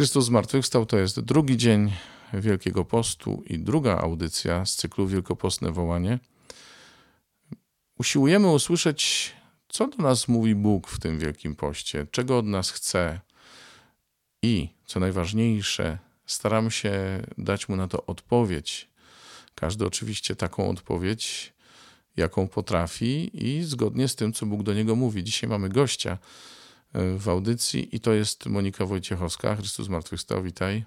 Chrystus zmartwychwstał to jest drugi dzień Wielkiego Postu i druga audycja z cyklu Wielkopostne Wołanie. Usiłujemy usłyszeć, co do nas mówi Bóg w tym Wielkim Poście, czego od nas chce i, co najważniejsze, staramy się dać Mu na to odpowiedź. Każdy oczywiście taką odpowiedź, jaką potrafi i zgodnie z tym, co Bóg do niego mówi. Dzisiaj mamy gościa w audycji i to jest Monika Wojciechowska. Chrystus zmartwychwstał, witaj.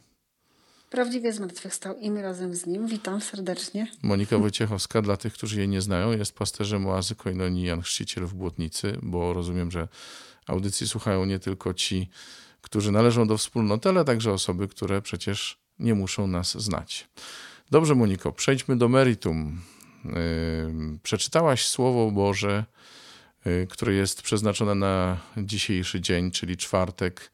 Prawdziwie zmartwychwstał i my razem z nim. Witam serdecznie. Monika Wojciechowska, dla tych, którzy jej nie znają, jest pasterzem oazy Koinonii Jan Chrzciciel w Błotnicy, bo rozumiem, że audycji słuchają nie tylko ci, którzy należą do wspólnoty, ale także osoby, które przecież nie muszą nas znać. Dobrze, Moniko, przejdźmy do meritum. Przeczytałaś Słowo Boże, które jest przeznaczone na dzisiejszy dzień, czyli czwartek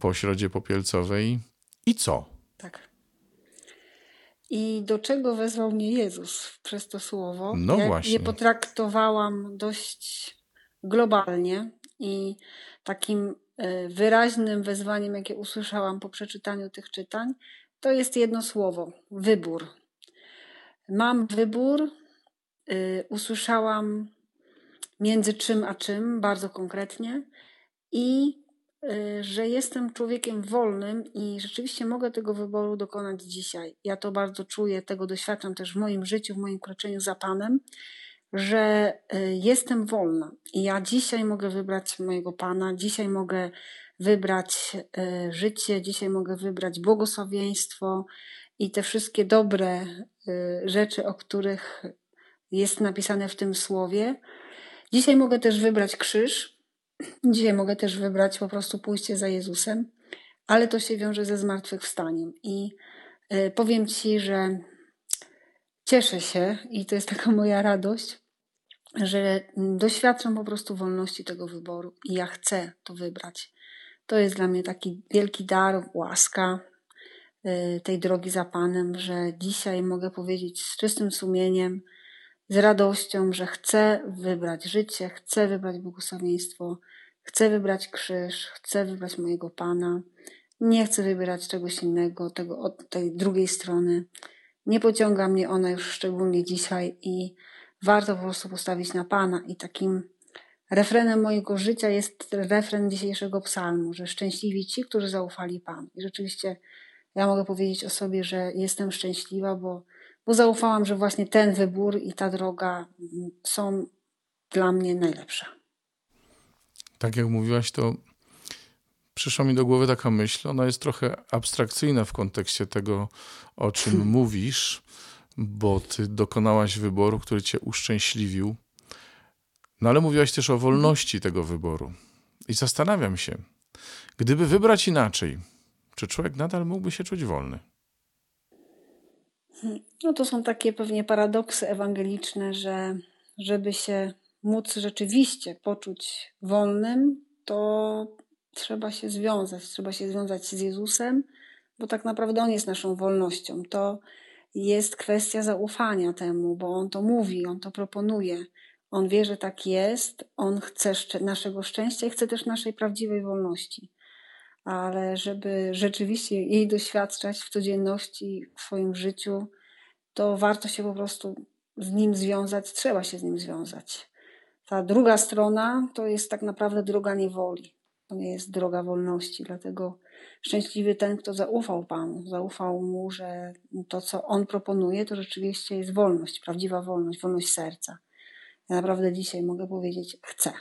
po środzie popielcowej. I co? Tak. I do czego wezwał mnie Jezus przez to słowo? No ja właśnie. Je potraktowałam dość globalnie i takim y, wyraźnym wezwaniem, jakie usłyszałam po przeczytaniu tych czytań, to jest jedno słowo wybór. Mam wybór. Y, usłyszałam między czym a czym, bardzo konkretnie, i y, że jestem człowiekiem wolnym i rzeczywiście mogę tego wyboru dokonać dzisiaj. Ja to bardzo czuję, tego doświadczam też w moim życiu, w moim kroczeniu za Panem, że y, jestem wolna i ja dzisiaj mogę wybrać mojego Pana, dzisiaj mogę wybrać życie, dzisiaj mogę wybrać błogosławieństwo, i te wszystkie dobre y, rzeczy, o których jest napisane w tym słowie. Dzisiaj mogę też wybrać krzyż, dzisiaj mogę też wybrać po prostu pójście za Jezusem, ale to się wiąże ze zmartwychwstaniem. I y, powiem Ci, że cieszę się i to jest taka moja radość, że doświadczam po prostu wolności tego wyboru i ja chcę to wybrać. To jest dla mnie taki wielki dar, łaska, Y, tej drogi za Panem, że dzisiaj mogę powiedzieć z czystym sumieniem, z radością, że chcę wybrać życie, chcę wybrać błogosławieństwo, chcę wybrać krzyż, chcę wybrać mojego Pana. Nie chcę wybierać czegoś innego, tego od tej drugiej strony. Nie pociąga mnie ona już szczególnie dzisiaj i warto po prostu postawić na Pana. I takim refrenem mojego życia jest refren dzisiejszego psalmu, że szczęśliwi ci, którzy zaufali Panu. I rzeczywiście ja mogę powiedzieć o sobie, że jestem szczęśliwa, bo, bo zaufałam, że właśnie ten wybór i ta droga są dla mnie najlepsze. Tak jak mówiłaś, to przyszła mi do głowy taka myśl. Ona jest trochę abstrakcyjna w kontekście tego, o czym mówisz, bo ty dokonałaś wyboru, który cię uszczęśliwił. No ale mówiłaś też o wolności tego wyboru. I zastanawiam się, gdyby wybrać inaczej, czy człowiek nadal mógłby się czuć wolny? No to są takie pewnie paradoksy ewangeliczne, że żeby się móc rzeczywiście poczuć wolnym, to trzeba się związać, trzeba się związać z Jezusem, bo tak naprawdę On jest naszą wolnością. To jest kwestia zaufania temu, bo On to mówi, On to proponuje. On wie, że tak jest, On chce naszego szczęścia i chce też naszej prawdziwej wolności ale żeby rzeczywiście jej doświadczać w codzienności, w swoim życiu, to warto się po prostu z nim związać, trzeba się z nim związać. Ta druga strona to jest tak naprawdę droga niewoli, to nie jest droga wolności, dlatego szczęśliwy ten, kto zaufał Panu, zaufał mu, że to, co on proponuje, to rzeczywiście jest wolność, prawdziwa wolność, wolność serca. Ja naprawdę dzisiaj mogę powiedzieć, chcę.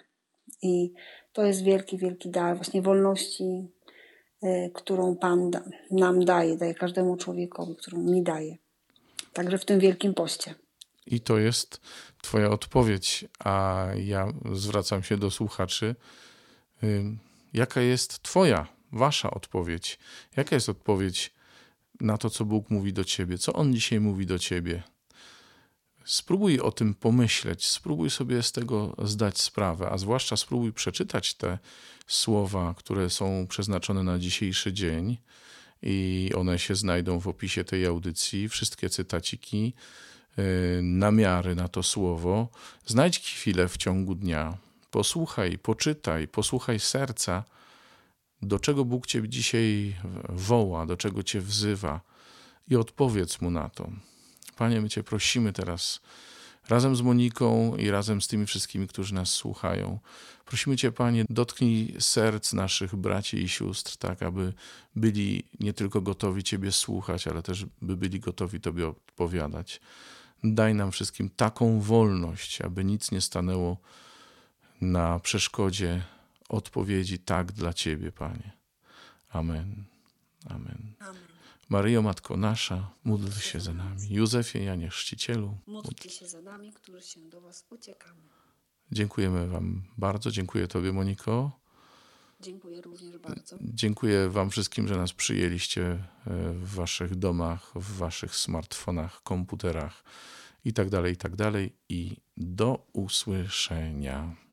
I to jest wielki, wielki dar właśnie wolności którą Pan da, nam daje, daje każdemu człowiekowi, którą mi daje. Także w tym wielkim poście. I to jest Twoja odpowiedź, a ja zwracam się do słuchaczy. Jaka jest Twoja, Wasza odpowiedź? Jaka jest odpowiedź na to, co Bóg mówi do Ciebie? Co On dzisiaj mówi do Ciebie? Spróbuj o tym pomyśleć, spróbuj sobie z tego zdać sprawę, a zwłaszcza spróbuj przeczytać te słowa, które są przeznaczone na dzisiejszy dzień i one się znajdą w opisie tej audycji. Wszystkie cytaciki, y, namiary na to słowo. Znajdź chwilę w ciągu dnia, posłuchaj, poczytaj, posłuchaj serca do czego Bóg Cię dzisiaj woła, do czego Cię wzywa i odpowiedz Mu na to. Panie, my Cię prosimy teraz razem z Moniką i razem z tymi wszystkimi, którzy nas słuchają. Prosimy Cię, Panie, dotknij serc naszych braci i sióstr, tak aby byli nie tylko gotowi Ciebie słuchać, ale też by byli gotowi Tobie odpowiadać. Daj nam wszystkim taką wolność, aby nic nie stanęło na przeszkodzie odpowiedzi tak dla Ciebie, Panie. Amen. Amen. Amen. Maryjo, Matko Nasza, módl się za nami. Józefie, Janie Chrzcicielu, Módlcie się za nami, którzy się do Was uciekamy. dziękujemy Wam bardzo. Dziękuję Tobie, Moniko. Dziękuję również bardzo. Dziękuję Wam wszystkim, że nas przyjęliście e, w Waszych domach, w Waszych smartfonach, komputerach i tak dalej, i tak. I do usłyszenia.